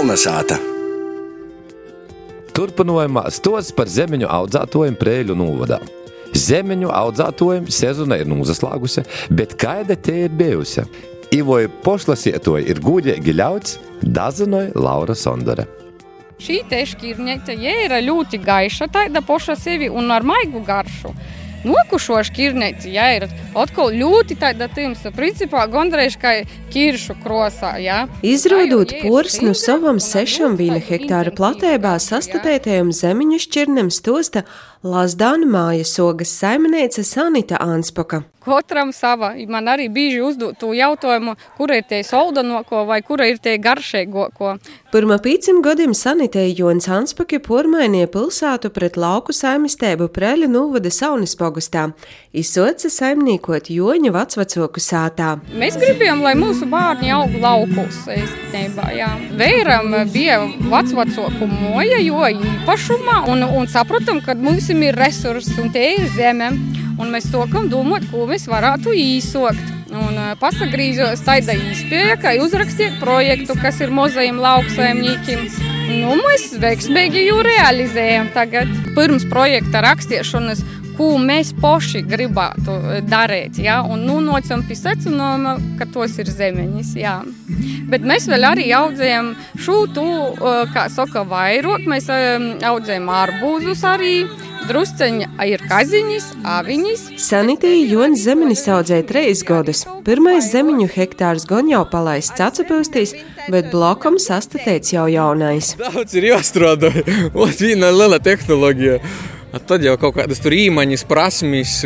Kolnesāta! Turpinājumā stosts par zemeņu audzētojiem Prēļu novadā. Zemeņu audzētojiem sezona ir nozaslāgusi, bet kāda te ir bijusi? Ivoja pošlasietoja ir gudīgi ļauts, dazinoja Laura Sondere. Šī te šķirņeite ir ļoti gaiša, tāda poša sevi un ar maigu garšu. Nokušo šķirneci, ja ir atkal ļoti tāda tīmsa, principā gandrīz kā kiršu krosā, ja. Izraudot pors no savam sešam vīna hektāra platībā sastatētajam zemiņu šķirnem stosta Lazdānu mājas ogas saimniece Sanita Anspaka. Katram sava. Man arī bieži uzdod to jautājumu, kur ir tie soldanoko vai kur ir tie garšīgoko. Pirmā pīcim gadiem sanitēja Jons Anspaki pormainie pilsētu pret lauku saimistēbu Preļa novada Saunis pogustā. Izsoca saimniekot Joņa vecvacoku sātā. Mēs gribējām, lai mūsu bērni aug laukos, īstenībā. Vēram bija vecvacoku moja, jo īpašumā, un, un sapratam, ka mums ir resursi un tie ir zeme un mēs sākam domāt, ko mēs varētu īsokt. Un pasagrīzos tādā īspēja, ka uzrakstiet projektu, kas ir mozajiem lauksaimniekiem. Nu, mēs veiksmīgi jau realizējam tagad. Pirms projekta rakstīšanas, ko mēs paši gribētu darīt, ja? un nu nocam pie secinājuma, ka tos ir zemeņas, jā. Bet mēs vēl arī audzējam šūtu, kā saka, vairāk, mēs audzējam arbūzus arī, drusceņa ir kaziņas, aviņas. Sanitēja Jonas Zemenis audzēja trīs gadus. Pirmais zemiņu hektārs gan jau palaists atcepūstīs, bet blokam sastatēts jau jaunais. Daudz ir jāstrādā, ot viena liela tehnoloģija. Tad jau kaut kādas tur īmaņas, prasmes,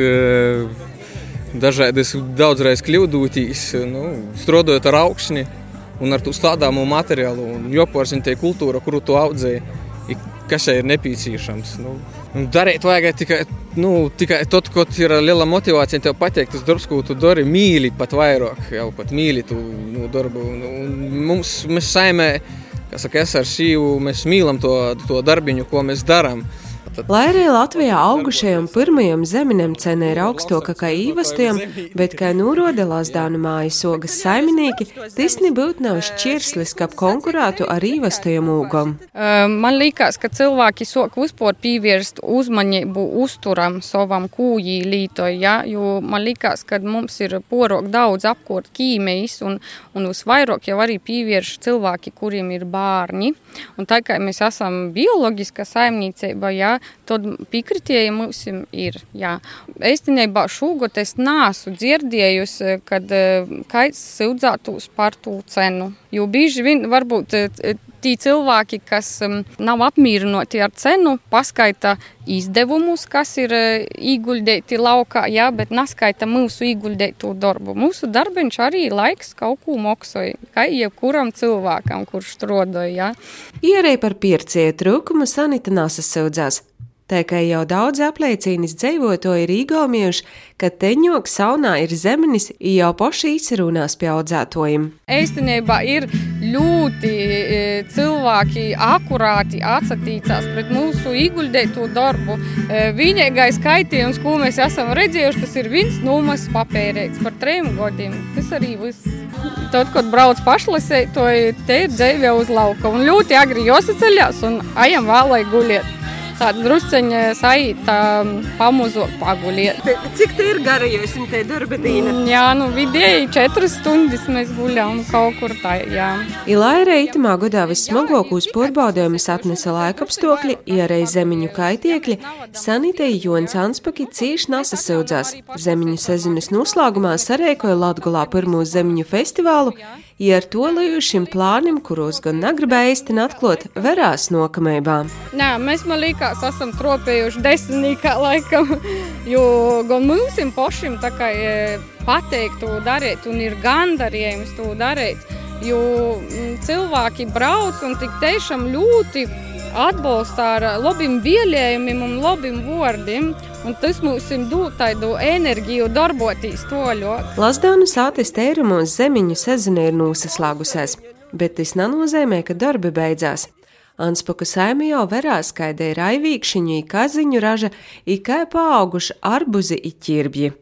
dažādas daudzreiz kļūdūtīs, nu, strādājot ar augšņi un ar to stādāmo materiālu un joporziņu tie kultūra, kuru tu audzēji, kas ir nepieciešams. Nu, Darīt vajag tikai, nu, tikai tad, kad ir liela motivācija tev pateikt, tas darbs, ko tu dari, mīli pat vairāk, jau pat mīli tu nu, darbu. Un mums, mēs saimē, kā saka, es ar šīvu, mēs mīlam to, to darbiņu, ko mēs darām. Lai arī Latvijā augušajam pirmajam zeminam cena ir augstāka kā īvastajam, bet, kā norāda Lazdānu mājas ogas saimnieki, tas nebūtu nav šķirslis, kā konkurētu ar īvastajam ūgam. Man liekas, ka cilvēki sok vispār pievērst uzmanību uzturam savam kūjī lītoju, ja? jo man liekas, ka mums ir porok daudz apkort ķīmijas un, un visvairāk jau arī pievērš cilvēki, kuriem ir bārņi. Un tā kā mēs esam bioloģiska saimniecība, ja, tad piekritēji mums ir. Jā. Īstenībā šogad es nāsu dzirdējusi, kad kaits sildzētos par to cenu. Jo bieži vien varbūt tie cilvēki, kas nav apmierināti ar cenu, paskaita izdevumus, kas ir ieguldīti laukā, jā, bet neskaita mūsu ieguldīto darbu. Mūsu darbiņš arī laiks kaut ko maksāja, kā jebkuram cilvēkam, kurš strādāja. Ierēja par piercēju trūkumu sanita nesasaudzās. Tā kā jau daudz apliecīnis dzīvoto ir īgaumieši, ka teņok saunā ir zemenis, jau paši izrunās pie audzētojiem. Īstenībā ir ļoti cilvēki akurāti atsatīcās pret mūsu ieguldīto darbu. Vienīgais kaitījums, ko mēs esam redzējuši, tas ir viens numurs papērēts par trim gadiem. Tas arī viss. Tad, kad brauc pašlasē, to te ir dzīve uz lauka un ļoti agri jāsaceļās un ajam vēlai guļiet tāda drusceņa saīta pamuzot paguliet. Cik te ir gara jūs te darba dīna? Jā, nu vidēji četras stundas mēs guļām kaut kur tā, jā. Ilaira itamā godā vissmagākos porbaudējumus atnesa laikapstākļi, ierei zemiņu kaitiekļi, sanitēja Jons Anspaki cieši nasasaudzās. Zemiņu sezinas noslēgumā sarēkoja Latgulā pirmo zemiņu festivālu, ja ar to lījušiem plāniem, kuros gan negribēja īsti atklāt, verās nokamībā. Nē, mēs man liekas, esam tropējuši desmitniekā laikam, jo gan mums pašiem tā kā pateikt to darīt un ir gandarījums to darīt, jo cilvēki brauc un tik tiešām ļoti atbalsta ar labiem vēlējumiem un labiem vārdiem. Un tas mums dod tādu enerģiju darboties toļot. Lasdānu sātes tērumos zemiņu sezona ir nosaslēgusies, bet tas nenozīmē, ka darbi beidzās. Anspoka saime jau verās, ka ir aivīkšķiņu, kaziņu raža, ir kā paauguši arbuzi i ķirbji.